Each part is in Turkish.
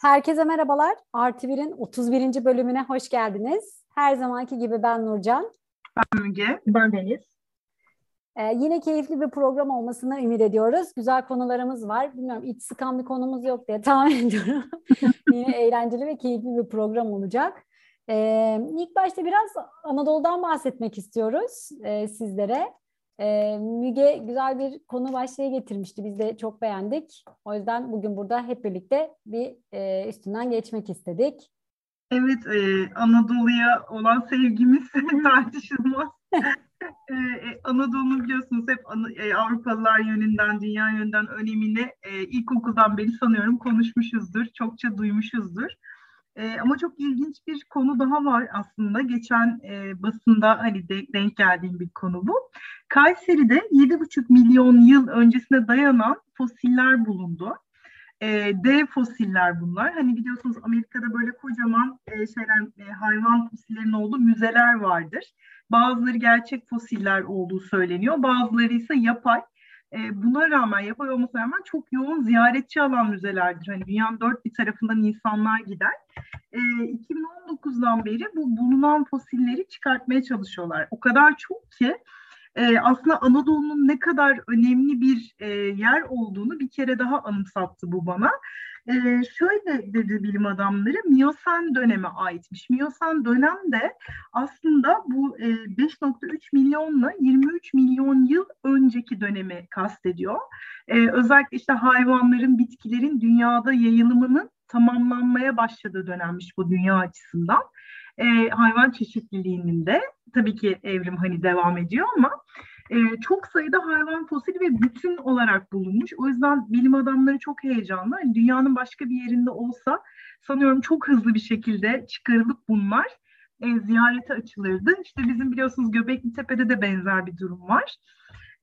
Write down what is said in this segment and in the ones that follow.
Herkese merhabalar. Artı 1'in 31. bölümüne hoş geldiniz. Her zamanki gibi ben Nurcan. Ben Müge. Ben Deniz. Ee, yine keyifli bir program olmasını ümit ediyoruz. Güzel konularımız var. Bilmiyorum iç sıkan bir konumuz yok diye tahmin ediyorum. yine eğlenceli ve keyifli bir program olacak. Ee, ilk başta biraz Anadolu'dan bahsetmek istiyoruz e, sizlere. E, Müge güzel bir konu başlığı getirmişti. Biz de çok beğendik. O yüzden bugün burada hep birlikte bir e, üstünden geçmek istedik. Evet, e, Anadolu'ya olan sevgimiz tartışılmaz. e, Anadolu'nun biliyorsunuz hep e, Avrupalılar yönünden, dünya yönünden önemini e, ilkokuldan beri sanıyorum konuşmuşuzdur, çokça duymuşuzdur. E, ama çok ilginç bir konu daha var aslında. Geçen e, basında hani de, denk geldiğim bir konu bu. Kayseri'de 7,5 milyon yıl öncesine dayanan fosiller bulundu. E, dev fosiller bunlar. Hani biliyorsunuz Amerika'da böyle kocaman e, şeyler e, hayvan fosillerinin olduğu müzeler vardır. Bazıları gerçek fosiller olduğu söyleniyor. Bazıları ise yapay. E, buna rağmen yapay olmasına rağmen çok yoğun ziyaretçi alan müzelerdir. Hani dünyanın dört bir tarafından insanlar gider. E, 2019'dan beri bu bulunan fosilleri çıkartmaya çalışıyorlar. O kadar çok ki e, aslında Anadolu'nun ne kadar önemli bir e, yer olduğunu bir kere daha anımsattı bu bana. E, şöyle dedi bilim adamları, Miyosen döneme aitmiş. Miyosen dönemde aslında bu e, 5.3 milyonla 23 milyon yıl önceki dönemi kastediyor. E, özellikle işte hayvanların, bitkilerin dünyada yayılımının tamamlanmaya başladığı dönemmiş bu dünya açısından. E, hayvan çeşitliliğinin de tabii ki evrim hani devam ediyor ama e, çok sayıda hayvan fosili ve bütün olarak bulunmuş. O yüzden bilim adamları çok heyecanlı. Yani dünyanın başka bir yerinde olsa sanıyorum çok hızlı bir şekilde çıkarılıp bunlar e, ziyarete açılırdı. İşte bizim biliyorsunuz Göbekli Tepe'de de benzer bir durum var.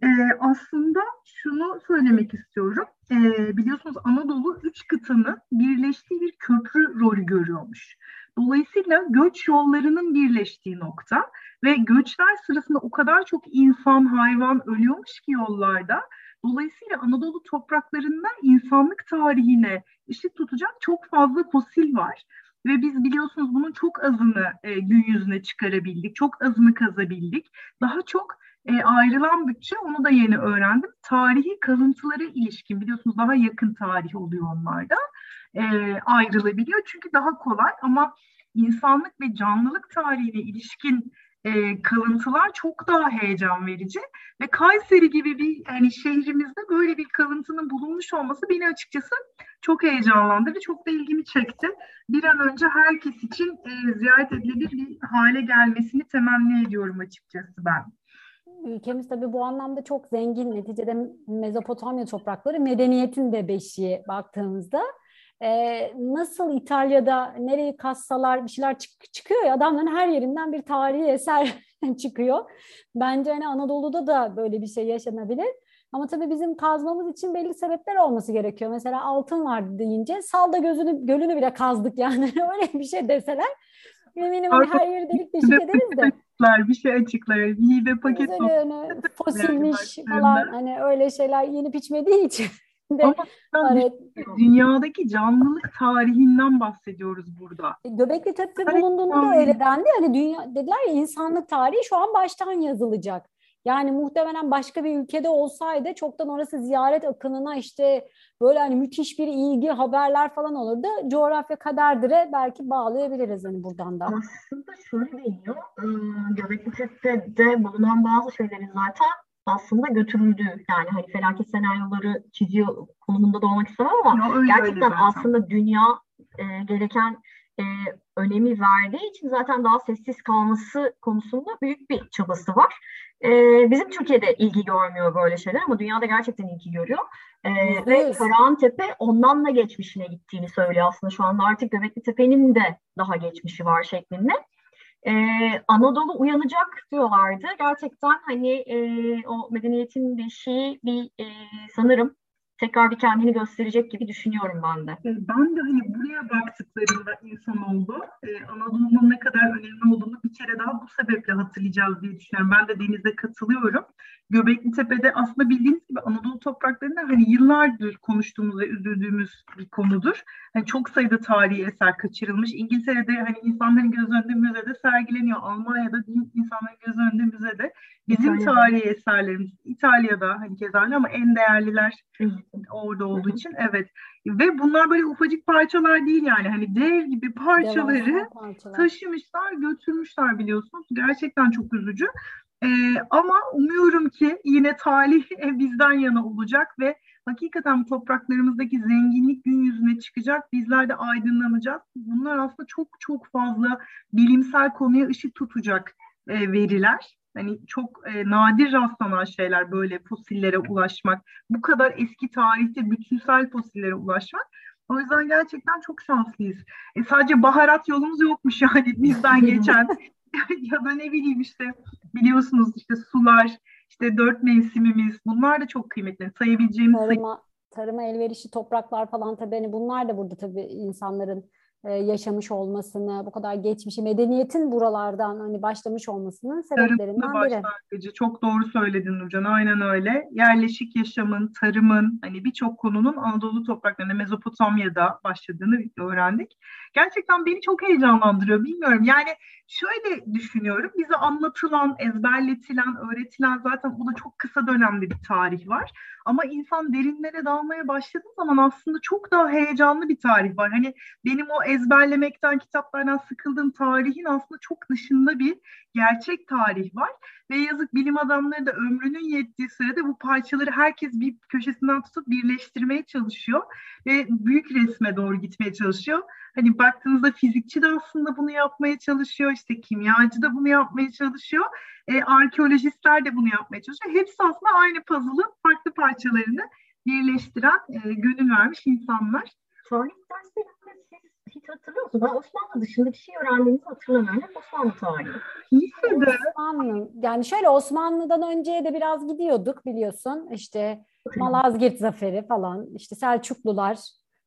E, aslında şunu söylemek istiyorum. E, biliyorsunuz Anadolu üç kıtanın birleştiği bir köprü rolü görüyormuş. Dolayısıyla göç yollarının birleştiği nokta ve göçler sırasında o kadar çok insan, hayvan ölüyormuş ki yollarda. Dolayısıyla Anadolu topraklarında insanlık tarihine ışık tutacak çok fazla fosil var. Ve biz biliyorsunuz bunun çok azını e, gün yüzüne çıkarabildik, çok azını kazabildik. Daha çok e, ayrılan bütçe, onu da yeni öğrendim. Tarihi kalıntılara ilişkin, biliyorsunuz daha yakın tarih oluyor onlarda. E, ayrılabiliyor çünkü daha kolay ama insanlık ve canlılık tarihine ilişkin e, kalıntılar çok daha heyecan verici ve Kayseri gibi bir yani şehrimizde böyle bir kalıntının bulunmuş olması beni açıkçası çok heyecanlandırdı, çok da ilgimi çekti. Bir an önce herkes için e, ziyaret edilebilir bir hale gelmesini temenni ediyorum açıkçası ben. Ülkemiz tabii bu anlamda çok zengin. Neticede Mezopotamya toprakları medeniyetin de beşiği baktığımızda e, nasıl İtalya'da nereyi kassalar bir şeyler çık- çıkıyor ya adamların her yerinden bir tarihi eser çıkıyor. Bence hani Anadolu'da da böyle bir şey yaşanabilir. Ama tabii bizim kazmamız için belli sebepler olması gerekiyor. Mesela altın var deyince salda gözünü gölünü bile kazdık yani öyle bir şey deseler eminim hani her yeri delik deşik ederiz de. Açıklar, bir şey açıklar. Hibe paket hani fosilmiş falan hani öyle şeyler yenip içmediği için de Ama evet. dünyadaki canlılık tarihinden bahsediyoruz burada. E, Göbekli Tepe bulunduğunda da öyle dendi. Hani dünya dediler ya insanlık tarihi şu an baştan yazılacak. Yani muhtemelen başka bir ülkede olsaydı çoktan orası ziyaret akınına işte böyle hani müthiş bir ilgi haberler falan olurdu. Coğrafya kaderdir'e belki bağlayabiliriz hani buradan da. Aslında şöyle deniyor. Göbekli Tepe'de bulunan bazı şeylerin zaten aslında götürüldü. Yani hani felaket senaryoları çiziyor konumunda da olmak istemem ama ya öyle, gerçekten öyle aslında dünya e, gereken e, önemi verdiği için zaten daha sessiz kalması konusunda büyük bir çabası var. E, bizim Türkiye'de ilgi görmüyor böyle şeyler ama dünyada gerçekten ilgi görüyor. E, ve Karahan Tepe ondan da geçmişine gittiğini söylüyor aslında şu anda artık Göbekli Tepe'nin de daha geçmişi var şeklinde e, Anadolu uyanacak diyorlardı. Gerçekten hani e, o medeniyetin beşiği bir e, sanırım tekrar bir kendini gösterecek gibi düşünüyorum ben de. E, ben de hani buraya baktıklarında insan oldu. Ee, Anadolu'nun ne kadar önemli olduğunu bir kere daha bu sebeple hatırlayacağız diye düşünüyorum. Ben de Deniz'e katılıyorum. Göbekli Tepe'de aslında bildiğiniz gibi Anadolu topraklarında hani yıllardır konuştuğumuz ve üzüldüğümüz bir konudur. Hani çok sayıda tarihi eser kaçırılmış. İngiltere'de hani insanların göz önünde müzede sergileniyor. Almanya'da insanların göz önünde müzede. Bizim İtalya'da. tarihi eserlerimiz İtalya'da hani keza ama en değerliler orada olduğu için evet. Ve bunlar böyle ufacık parçalar değil yani hani dev gibi parçaları parçalar. taşımışlar, götürmüşler biliyorsunuz. Gerçekten çok üzücü. Ee, ama umuyorum ki yine talih bizden yana olacak ve hakikaten topraklarımızdaki zenginlik gün yüzüne çıkacak. Bizler de aydınlanacağız. Bunlar aslında çok çok fazla bilimsel konuya ışık tutacak e, veriler. Hani çok e, nadir rastlanan şeyler böyle fosillere ulaşmak. Bu kadar eski tarihte bütünsel fosillere ulaşmak. O yüzden gerçekten çok şanslıyız. E, sadece baharat yolumuz yokmuş yani bizden geçen. ya da ne bileyim işte biliyorsunuz işte sular, işte dört mevsimimiz bunlar da çok kıymetli. Sayabileceğimiz tarıma, tarıma elverişli topraklar falan tabii hani bunlar da burada tabii insanların e, yaşamış olmasını, bu kadar geçmişi, medeniyetin buralardan hani başlamış olmasının sebeplerinden biri. başlangıcı. Çok doğru söyledin Nurcan. Aynen öyle. Yerleşik yaşamın, tarımın, hani birçok konunun Anadolu topraklarında, Mezopotamya'da başladığını öğrendik. Gerçekten beni çok heyecanlandırıyor. Bilmiyorum. Yani şöyle düşünüyorum. Bize anlatılan, ezberletilen, öğretilen zaten o da çok kısa dönemde bir tarih var. Ama insan derinlere dalmaya başladığı zaman aslında çok daha heyecanlı bir tarih var. Hani benim o ezberlemekten, kitaplardan sıkıldığım tarihin aslında çok dışında bir gerçek tarih var. Ve yazık bilim adamları da ömrünün yettiği sürede bu parçaları herkes bir köşesinden tutup birleştirmeye çalışıyor. Ve büyük resme doğru gitmeye çalışıyor. Hani baktığınızda fizikçi de aslında bunu yapmaya çalışıyor. İşte kimyacı da bunu yapmaya çalışıyor. E, arkeolojistler de bunu yapmaya çalışıyor. Hepsi aslında aynı puzzle'ın farklı parçalarını birleştiren, e, gönül vermiş insanlar. Tarih derslerinde siz hiç hatırlıyor musunuz? Ben Osmanlı dışında bir şey öğrendiğinizi hatırlamıyorum. Hep Osmanlı tarihi. Lisede. Osmanlı. Yani şöyle Osmanlı'dan önceye de biraz gidiyorduk biliyorsun. İşte Malazgirt Zaferi falan, işte Selçuklular,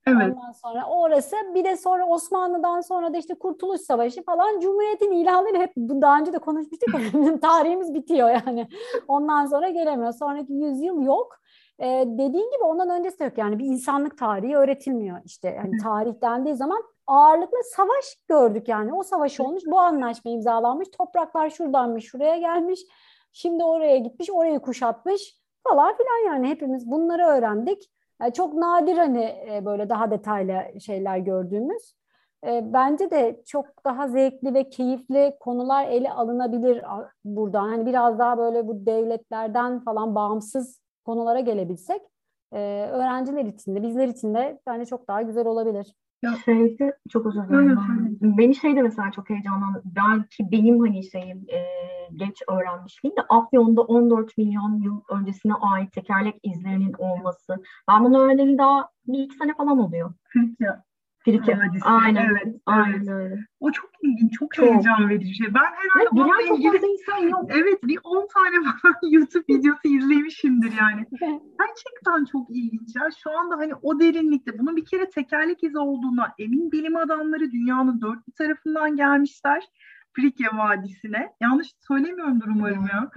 Evet. Ondan sonra orası bir de sonra Osmanlı'dan sonra da işte Kurtuluş Savaşı falan Cumhuriyet'in ilanları hep daha önce de konuşmuştuk. tarihimiz bitiyor yani. Ondan sonra gelemiyor. Sonraki yüzyıl yok. Ee, dediğin gibi ondan öncesi de yok yani bir insanlık tarihi öğretilmiyor işte. Yani tarih dendiği zaman ağırlıklı savaş gördük yani. O savaş olmuş, bu anlaşma imzalanmış, topraklar şuradanmış, şuraya gelmiş. Şimdi oraya gitmiş, orayı kuşatmış falan filan yani hepimiz bunları öğrendik. Yani çok nadir hani e, böyle daha detaylı şeyler gördüğümüz. E, bence de çok daha zevkli ve keyifli konular ele alınabilir buradan. Hani biraz daha böyle bu devletlerden falan bağımsız konulara gelebilsek e, öğrenciler için de bizler için de bence çok daha güzel olabilir. Ya şeyde çok özür dilerim. Beni şeyde mesela çok heyecanlandı. Belki benim hani şeyim e, geç öğrenmişliğim de Afyon'da 14 milyon yıl öncesine ait tekerlek izlerinin olması. Ben bunu öğreneli daha bir iki sene falan oluyor. Frikya. Frikya. Aynen. Evet, aynen öyle. O çok ilginç, çok, çok. heyecan verici şey. Ben herhalde evet, onunla ilgili insan yok. Evet, bir 10 tane falan YouTube videosu izlemişimdir yani. Gerçekten çok ilginç ya. Şu anda hani o derinlikte bunun bir kere tekerlek izi olduğuna emin bilim adamları dünyanın dört bir tarafından gelmişler. Frikya Vadisi'ne. Yanlış söylemiyorumdur umarım ya.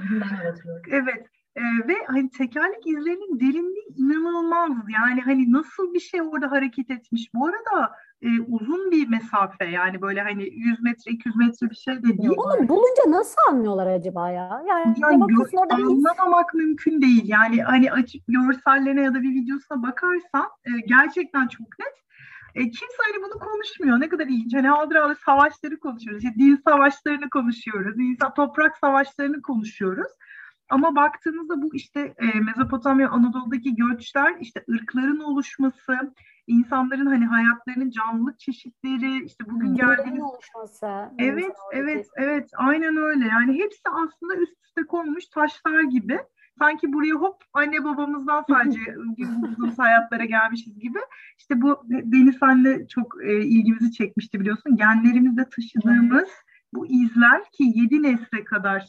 Evet. Ee, ve hani tekerlek izlerinin derinliği inanılmaz. Yani hani nasıl bir şey orada hareket etmiş. Bu arada e, uzun bir mesafe yani böyle hani 100 metre 200 metre bir şey de değil. Onu bulunca nasıl anlıyorlar acaba ya? Yani, yani bakıyorsun orada anlamamak bir... mümkün değil. Yani hani açıp görsellerine ya da bir videosuna bakarsan e, gerçekten çok net. E, kimse hani bunu konuşmuyor. Ne kadar ilginç. Hani aldır savaşları konuşuyoruz. İşte din savaşlarını konuşuyoruz. İnsan toprak savaşlarını konuşuyoruz. Ama baktığınızda bu işte e, Mezopotamya, Anadolu'daki göçler, işte ırkların oluşması, insanların hani hayatlarının canlılık çeşitleri, işte bugün geldiğimiz... oluşması. Evet, evet, evet, aynen öyle. Yani hepsi aslında üst üste konmuş taşlar gibi. Sanki buraya hop anne babamızdan sadece bulduğumuz hayatlara gelmişiz gibi. İşte bu Deniz senle çok e, ilgimizi çekmişti biliyorsun. Genlerimizde taşıdığımız bu izler ki yedi nesle kadar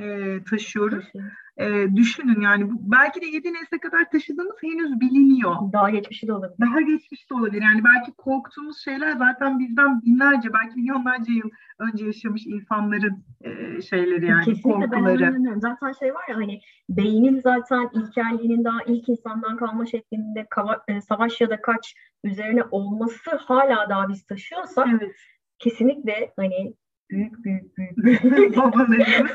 e, taşıyoruz. E, düşünün yani bu, belki de 7 nesle kadar taşıdığımız henüz biliniyor. Daha geçmişi de olabilir. Daha geçmiş de olabilir. Yani belki korktuğumuz şeyler zaten bizden binlerce belki milyonlarca yıl önce yaşamış insanların e, şeyleri yani Kesinlikle korkuları. Ben zaten şey var ya hani beynin zaten ilkelliğinin daha ilk insandan kalma şeklinde kava, e, savaş ya da kaç üzerine olması hala daha biz taşıyorsak evet. kesinlikle hani büyük büyük büyük babalarımız.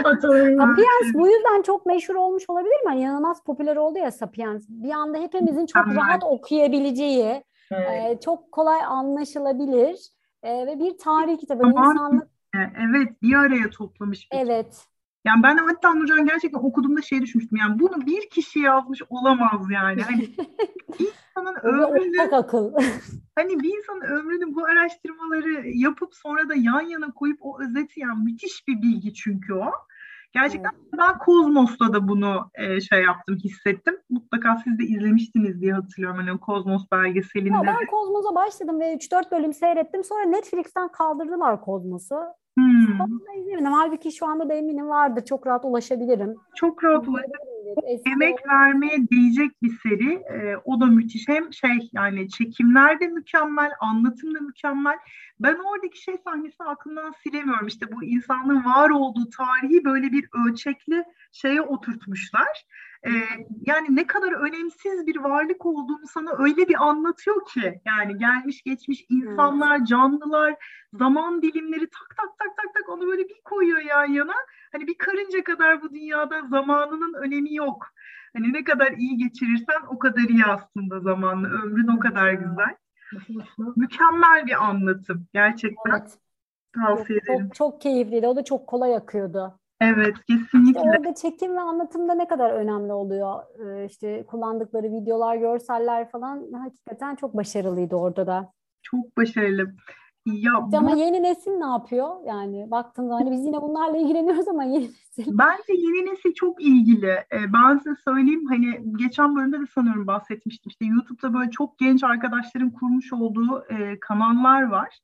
Sapiens bu yüzden çok meşhur olmuş olabilir mi? Yani inanılmaz popüler oldu ya Sapiens. Bir anda hepimizin çok Anladım. rahat okuyabileceği, evet. e, çok kolay anlaşılabilir e, ve bir tarih kitabı. Tamam. İnsanlık... Evet bir araya toplamış. Bir evet. Yani ben hatta Nurcan gerçekten okuduğumda şey düşünmüştüm. Yani bunu bir kişi yazmış olamaz yani. Hani insanın ömrünü akıl. hani bir insanın ömrünü bu araştırmaları yapıp sonra da yan yana koyup o özeti yani müthiş bir bilgi çünkü o. Gerçekten evet. ben Kozmos'ta da bunu e, şey yaptım, hissettim. Mutlaka siz de izlemiştiniz diye hatırlıyorum hani Kozmos belgeselinde. Ya ben Kozmos'a başladım ve 3-4 bölüm seyrettim. Sonra Netflix'ten kaldırdılar Kozmos'u. Hmm. Eminim. Halbuki şu anda da eminim vardır. Çok rahat ulaşabilirim. Çok rahat ulaşabilirim. Emek vermeye değecek bir seri. E, o da müthiş. Hem şey yani çekimler de mükemmel, anlatım da mükemmel. Ben oradaki şey sahnesini aklımdan silemiyorum. İşte bu insanlığın var olduğu tarihi böyle bir ölçekli şeye oturtmuşlar. Ee, yani ne kadar önemsiz bir varlık olduğunu sana öyle bir anlatıyor ki yani gelmiş geçmiş insanlar, canlılar, zaman dilimleri tak tak tak tak tak onu böyle bir koyuyor yan yana. Hani bir karınca kadar bu dünyada zamanının önemi yok. Hani ne kadar iyi geçirirsen o kadar iyi aslında zamanla. Ömrün o kadar güzel. Mükemmel bir anlatım gerçekten. Evet. Tavsiye ederim. Çok, çok keyifliydi. O da çok kolay akıyordu. Evet kesinlikle. İşte orada çekim ve anlatımda ne kadar önemli oluyor. Ee, işte kullandıkları videolar, görseller falan hakikaten çok başarılıydı orada da. Çok başarılı. Ya ama bu... yeni nesil ne yapıyor? Yani baktığında hani biz yine bunlarla ilgileniyoruz ama yeni nesil. Bence yeni nesil çok ilgili. Ee, ben size söyleyeyim hani geçen bölümde de sanıyorum bahsetmiştim. İşte YouTube'da böyle çok genç arkadaşların kurmuş olduğu e, kanallar var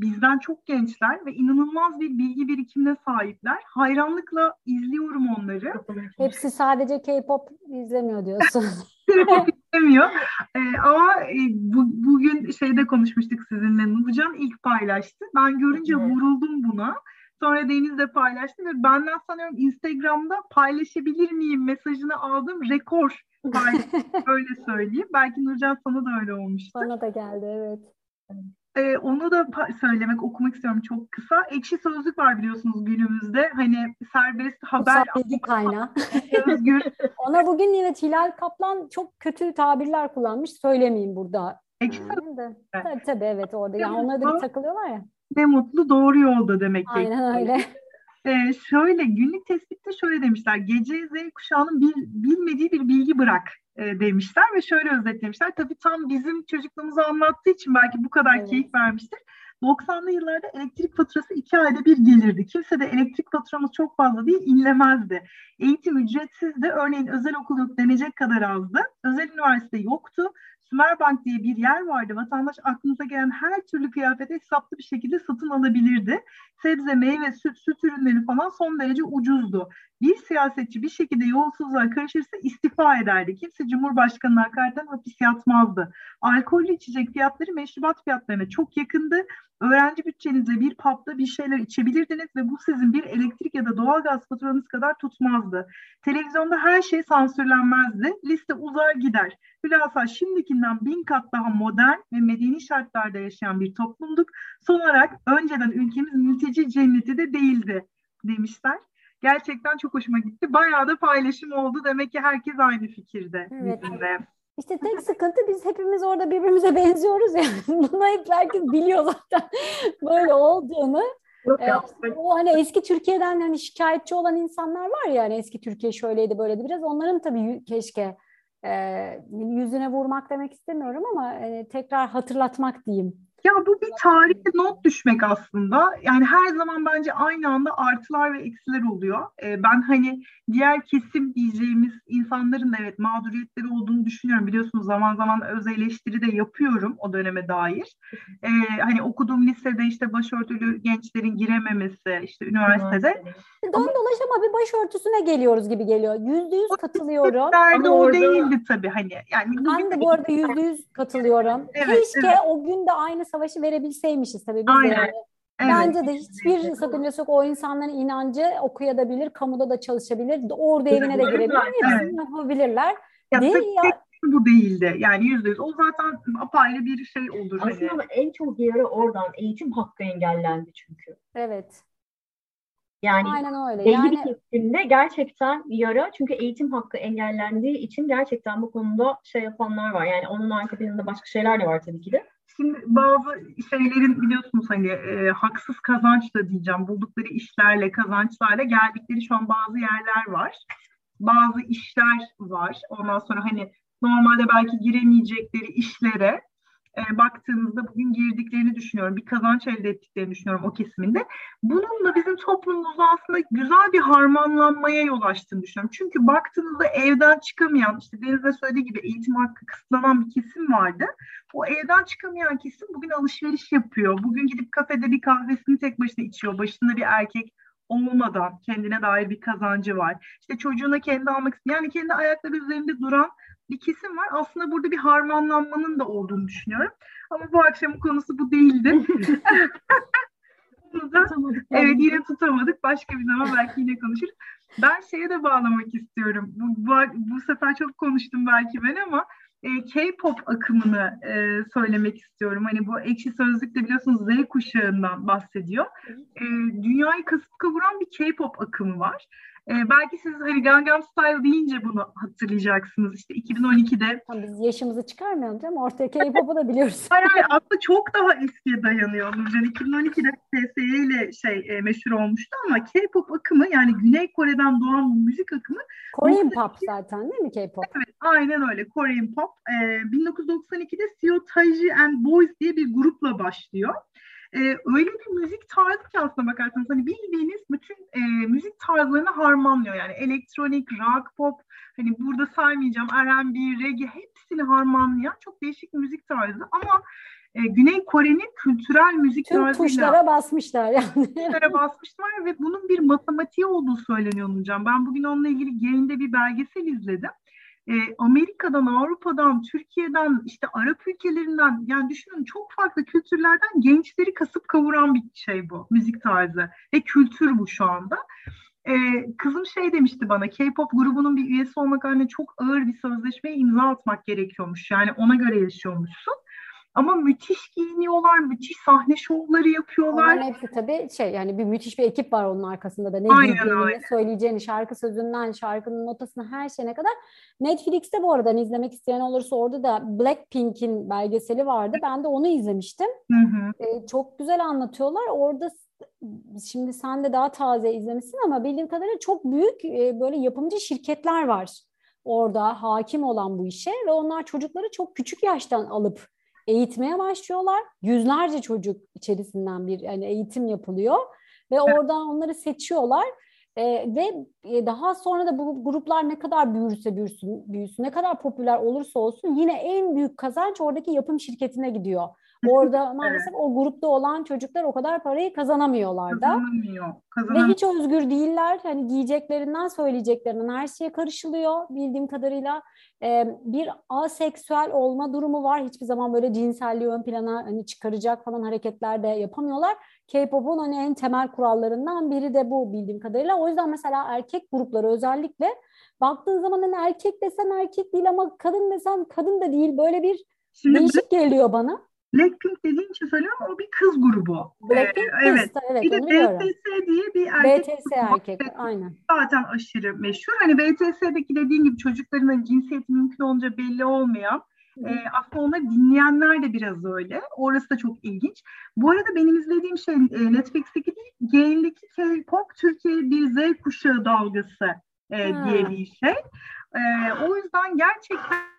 bizden çok gençler ve inanılmaz bir bilgi birikimine sahipler. Hayranlıkla izliyorum onları. Hepsi sadece K-pop izlemiyor diyorsun. K-pop izlemiyor. Ee, ama e, bu, bugün şeyde konuşmuştuk sizinle. Nurcan ilk paylaştı. Ben görünce evet. vuruldum buna. Sonra Deniz de paylaştı ve benden sanıyorum Instagram'da paylaşabilir miyim mesajını aldım. Rekor öyle söyleyeyim. Belki Nurcan sana da öyle olmuştu. Bana da geldi evet. Ee, onu da söylemek, okumak istiyorum çok kısa. Ekşi Sözlük var biliyorsunuz günümüzde. Hani serbest haber... bilgi kaynağı. Özgür. Ona bugün yine Hilal Kaplan çok kötü tabirler kullanmış. Söylemeyeyim burada. Ekşi Sözlük. Tabii tabii evet orada. Yani onlara da bir takılıyorlar ya. Ne mutlu doğru yolda demek ki. Aynen öyle. Ee, şöyle günlük tespitte şöyle demişler. Gece Z kuşağının bil, bilmediği bir bilgi bırak e, demişler ve şöyle özetlemişler. Tabii tam bizim çocukluğumuzu anlattığı için belki bu kadar evet. keyif vermiştir. 90'lı yıllarda elektrik faturası iki ayda bir gelirdi. Kimse de elektrik faturamız çok fazla değil inlemezdi. Eğitim ücretsizdi. Örneğin özel okul yok denecek kadar azdı. Özel üniversite yoktu. Sümerbank diye bir yer vardı. Vatandaş aklınıza gelen her türlü kıyafeti hesaplı bir şekilde satın alabilirdi. Sebze, meyve, süt, süt ürünleri falan son derece ucuzdu. Bir siyasetçi bir şekilde yolsuzluğa karışırsa istifa ederdi. Kimse Cumhurbaşkanı'na hakaretten hapis yatmazdı. Alkollü içecek fiyatları meşrubat fiyatlarına çok yakındı. Öğrenci bütçenizle bir pub'da bir şeyler içebilirdiniz ve bu sizin bir elektrik ya da doğalgaz faturanız kadar tutmazdı. Televizyonda her şey sansürlenmezdi. Liste uzar gider. Hülasa şimdikinden bin kat daha modern ve medeni şartlarda yaşayan bir toplumduk. Son olarak önceden ülkemiz mülteci cenneti de değildi demişler. Gerçekten çok hoşuma gitti. Bayağı da paylaşım oldu. Demek ki herkes aynı fikirde. Evet. Bizimle. İşte tek sıkıntı biz hepimiz orada birbirimize benziyoruz ya. Bunu hep herkes biliyor zaten böyle olduğunu. Ee, o hani eski Türkiye'den hani şikayetçi olan insanlar var ya hani eski Türkiye şöyleydi böyleydi biraz onların tabii keşke e, yüzüne vurmak demek istemiyorum ama e, tekrar hatırlatmak diyeyim. Ya bu bir tarihe not düşmek aslında. Yani her zaman bence aynı anda artılar ve eksiler oluyor. Ee, ben hani diğer kesim diyeceğimiz insanların da evet mağduriyetleri olduğunu düşünüyorum. Biliyorsunuz zaman zaman öz eleştiri de yapıyorum o döneme dair. Ee, hani okuduğum lisede işte başörtülü gençlerin girememesi, işte üniversitede. Dön dolaş ama bir başörtüsüne geliyoruz gibi geliyor. Yüzde yüz katılıyorum. Ama o orada... değildi tabii hani. Yani ben de bu arada yüzde yüz katılıyorum. Evet, Keşke evet. o gün de aynı savaşı verebilseymişiz tabii biz Aynen. de yani. Evet. Bence de hiçbir sakıncası yok. O insanların inancı okuyabilir, kamuda da çalışabilir, orada evine de girebilir, hepsini evet. yapabilirler. Ya, Değil ya. Bu değildi. Yani yüzde yüz. O zaten apayrı bir şey olur. Aslında hani. en çok yeri oradan eğitim hakkı engellendi çünkü. Evet. Yani Aynen öyle. belli yani... bir kesimde gerçekten yara çünkü eğitim hakkı engellendiği için gerçekten bu konuda şey yapanlar var. Yani onun arka başka şeyler de var tabii ki de. Şimdi bazı şeylerin biliyorsunuz hani e, haksız kazanç da diyeceğim buldukları işlerle kazançlarla geldikleri şu an bazı yerler var. Bazı işler var. Ondan sonra hani normalde belki giremeyecekleri işlere e, baktığımızda bugün girdiklerini düşünüyorum. Bir kazanç elde ettiklerini düşünüyorum o kesiminde. Bununla bizim toplumumuzda aslında güzel bir harmanlanmaya yol açtığını düşünüyorum. Çünkü baktığınızda evden çıkamayan, işte Deniz'de söylediği gibi eğitim hakkı kısıtlanan bir kesim vardı. O evden çıkamayan kesim bugün alışveriş yapıyor. Bugün gidip kafede bir kahvesini tek başına içiyor. Başında bir erkek olmadan kendine dair bir kazancı var. İşte çocuğuna kendi almak istiyor. Yani kendi ayakları üzerinde duran bir kesim var. Aslında burada bir harmanlanmanın da olduğunu düşünüyorum. Ama bu akşamın konusu bu değildi. da, evet yine tutamadık. Başka bir zaman belki yine konuşuruz. Ben şeye de bağlamak istiyorum. Bu, bu, bu sefer çok konuştum belki ben ama e, K-pop akımını e, söylemek istiyorum. Hani bu ekşi sözlükte biliyorsunuz Z kuşağından bahsediyor. E, dünyayı kasıp kavuran bir K-pop akımı var. E, belki siz hani Gangnam Style deyince bunu hatırlayacaksınız. İşte 2012'de. Tamam, biz yaşımızı çıkarmayalım canım. Ortaya K-pop'u da biliyoruz. hayır hayır aslında çok daha eskiye dayanıyor Nurcan. 2012'de TSE ile şey e, meşhur olmuştu ama K-pop akımı yani Güney Kore'den doğan bu müzik akımı. Korean pop zaten değil mi K-pop? Evet aynen öyle Korean pop. E, 1992'de Seo Taiji and Boys diye bir grupla başlıyor e, öyle bir müzik tarzı ki aslında bakarsanız hani bildiğiniz bütün e, müzik tarzlarını harmanlıyor. Yani elektronik, rock, pop, hani burada saymayacağım R&B, reggae hepsini harmanlayan çok değişik bir müzik tarzı ama e, Güney Kore'nin kültürel müzik Tüm tarzıyla tuşlara basmışlar yani. Tuşlara basmışlar ve bunun bir matematiği olduğu söyleniyor hocam. Ben bugün onunla ilgili yayında bir belgesel izledim e, Amerika'dan, Avrupa'dan, Türkiye'den, işte Arap ülkelerinden yani düşünün çok farklı kültürlerden gençleri kasıp kavuran bir şey bu müzik tarzı ve kültür bu şu anda. Ee, kızım şey demişti bana K-pop grubunun bir üyesi olmak haline çok ağır bir sözleşmeye imza atmak gerekiyormuş. Yani ona göre yaşıyormuşsun. Ama müthiş giyiniyorlar, müthiş sahne şovları yapıyorlar. Onların hepsi tabii şey yani bir müthiş bir ekip var onun arkasında da. Ne giydiğini, aynen. söyleyeceğini, şarkı sözünden, şarkının notasına her şeyine kadar. Netflix'te bu arada hani izlemek isteyen olursa orada da Blackpink'in belgeseli vardı. Ben de onu izlemiştim. Hı hı. Ee, çok güzel anlatıyorlar. Orada şimdi sen de daha taze izlemişsin ama bildiğim kadarıyla çok büyük e, böyle yapımcı şirketler var orada hakim olan bu işe ve onlar çocukları çok küçük yaştan alıp eğitmeye başlıyorlar. Yüzlerce çocuk içerisinden bir yani eğitim yapılıyor ve oradan onları seçiyorlar. Ee, ve e, daha sonra da bu gruplar ne kadar büyürse büyüsün, büyüsün, ne kadar popüler olursa olsun yine en büyük kazanç oradaki yapım şirketine gidiyor. Orada maalesef evet. o grupta olan çocuklar o kadar parayı kazanamıyorlar da. Kazanamıyor. Kazanamıyor. Ve hiç özgür değiller. Hani giyeceklerinden söyleyeceklerinden her şeye karışılıyor bildiğim kadarıyla. Ee, bir aseksüel olma durumu var. Hiçbir zaman böyle cinselliği ön plana hani çıkaracak falan hareketler de yapamıyorlar. K-pop'un hani en temel kurallarından biri de bu bildiğim kadarıyla. O yüzden mesela erkek grupları özellikle baktığın zaman hani erkek desen erkek değil ama kadın desen kadın da değil. Böyle bir Şimdi değişik geliyor bana. Blackpink dediğin için söylüyorum o bir kız grubu. Blackpink ee, evet. kız evet. Bir de BTS diye bir erkek BTS erkek aynen. Zaten aşırı meşhur. Hani BTS'deki dediğin gibi çocukların cinsiyeti mümkün olunca belli olmayan e, aslında onları dinleyenler de biraz öyle. Orası da çok ilginç. Bu arada benim izlediğim şey e, Netflix'teki değil, Gain'deki K-pop Türkiye bir Z kuşağı dalgası e, diye bir şey. E, o yüzden gerçekten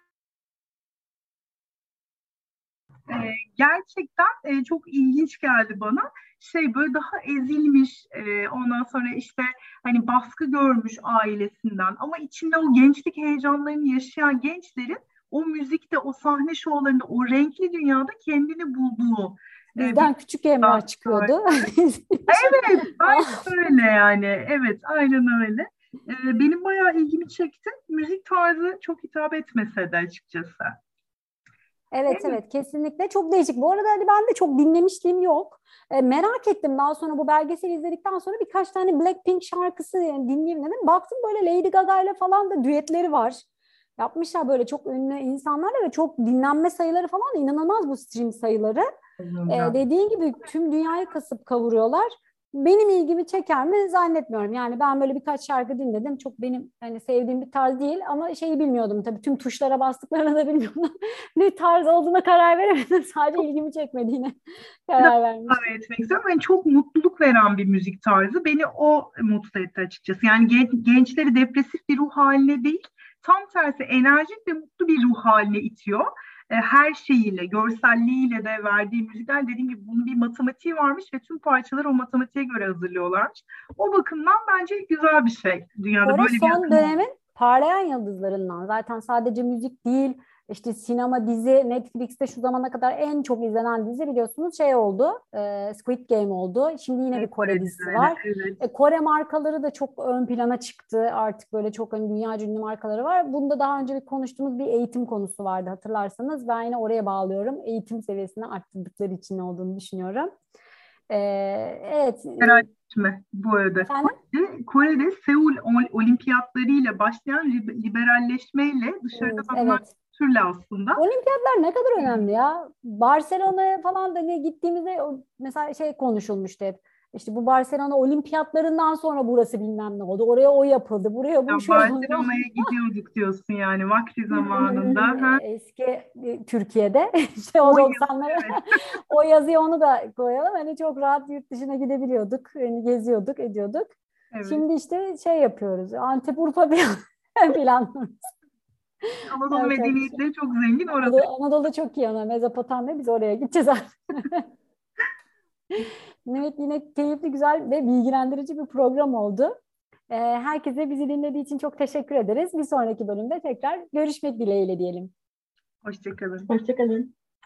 e, gerçekten e, çok ilginç geldi bana. Şey böyle daha ezilmiş, e, ondan sonra işte hani baskı görmüş ailesinden ama içinde o gençlik heyecanlarını yaşayan gençlerin o müzikte, o sahne şovlarında, o renkli dünyada kendini bulduğu Bizden evet. küçük Emrah çıkıyordu. evet, aynen öyle yani. Evet, aynen öyle. Ee, benim bayağı ilgimi çekti. Müzik tarzı çok hitap etmese de açıkçası. Evet evet, kesinlikle çok değişik. Bu arada hani ben de çok dinlemişliğim yok. E, merak ettim daha sonra bu belgeseli izledikten sonra birkaç tane Blackpink şarkısı yani dinleyeyim dedim. Baktım böyle Lady Gaga ile falan da düetleri var. Yapmışlar böyle çok ünlü insanlarla ve çok dinlenme sayıları falan inanılmaz bu stream sayıları. Ee, dediğin gibi tüm dünyayı kasıp kavuruyorlar. Benim ilgimi çeker mi zannetmiyorum. Yani ben böyle birkaç şarkı dinledim. Çok benim hani sevdiğim bir tarz değil ama şeyi bilmiyordum tabii. Tüm tuşlara bastıklarını da bilmiyordum. ne tarz olduğuna karar veremedim. Sadece ilgimi çekmediğine karar vermiştim. Evet, etmek istiyorum. Yani çok mutluluk veren bir müzik tarzı. Beni o mutlu etti açıkçası. Yani gençleri depresif bir ruh haline değil, tam tersi enerjik ve mutlu bir ruh haline itiyor. E, her şeyiyle, görselliğiyle de verdiği müzikler dediğim gibi bunun bir matematiği varmış ve tüm parçaları o matematiğe göre hazırlıyorlarmış. O bakımdan bence güzel bir şey. Dünyada Orası böyle bir son dönemin parlayan yıldızlarından. Zaten sadece müzik değil, işte sinema, dizi, Netflix'te şu zamana kadar en çok izlenen dizi biliyorsunuz şey oldu, e, Squid Game oldu. Şimdi yine bir Kore dizisi var. Evet. E, Kore markaları da çok ön plana çıktı. Artık böyle çok hani dünya ünlü markaları var. Bunda daha önce bir konuştuğumuz bir eğitim konusu vardı hatırlarsanız. Ben yine oraya bağlıyorum. Eğitim seviyesini arttırdıkları için olduğunu düşünüyorum. Ee, evet. Merak etme bu arada. Kore'de, Kore'de Seul olimpiyatlarıyla başlayan liberalleşmeyle dışarıda evet, evet türlü aslında. Olimpiyatlar ne kadar önemli ya. Barcelona'ya falan da ne gittiğimizde mesela şey konuşulmuştu hep. İşte bu Barcelona olimpiyatlarından sonra burası bilmem ne oldu. Oraya o yapıldı. Buraya bu ya Barcelona'ya gidiyorduk diyorsun yani vakti zamanında. ha? Eski e, Türkiye'de işte o, o 90'lara evet. o yazıyı onu da koyalım. Hani çok rahat yurt dışına gidebiliyorduk. Yani geziyorduk, ediyorduk. Evet. Şimdi işte şey yapıyoruz. Antep Urfa planlıyoruz. Anadolu evet, medeniyetleri çok zengin orada. Anadolu, Anadolu çok iyi ana. Mezopotamya biz oraya gideceğiz artık. evet yine keyifli, güzel ve bilgilendirici bir program oldu. Ee, herkese bizi dinlediği için çok teşekkür ederiz. Bir sonraki bölümde tekrar görüşmek dileğiyle diyelim. Hoşçakalın. Hoşçakalın.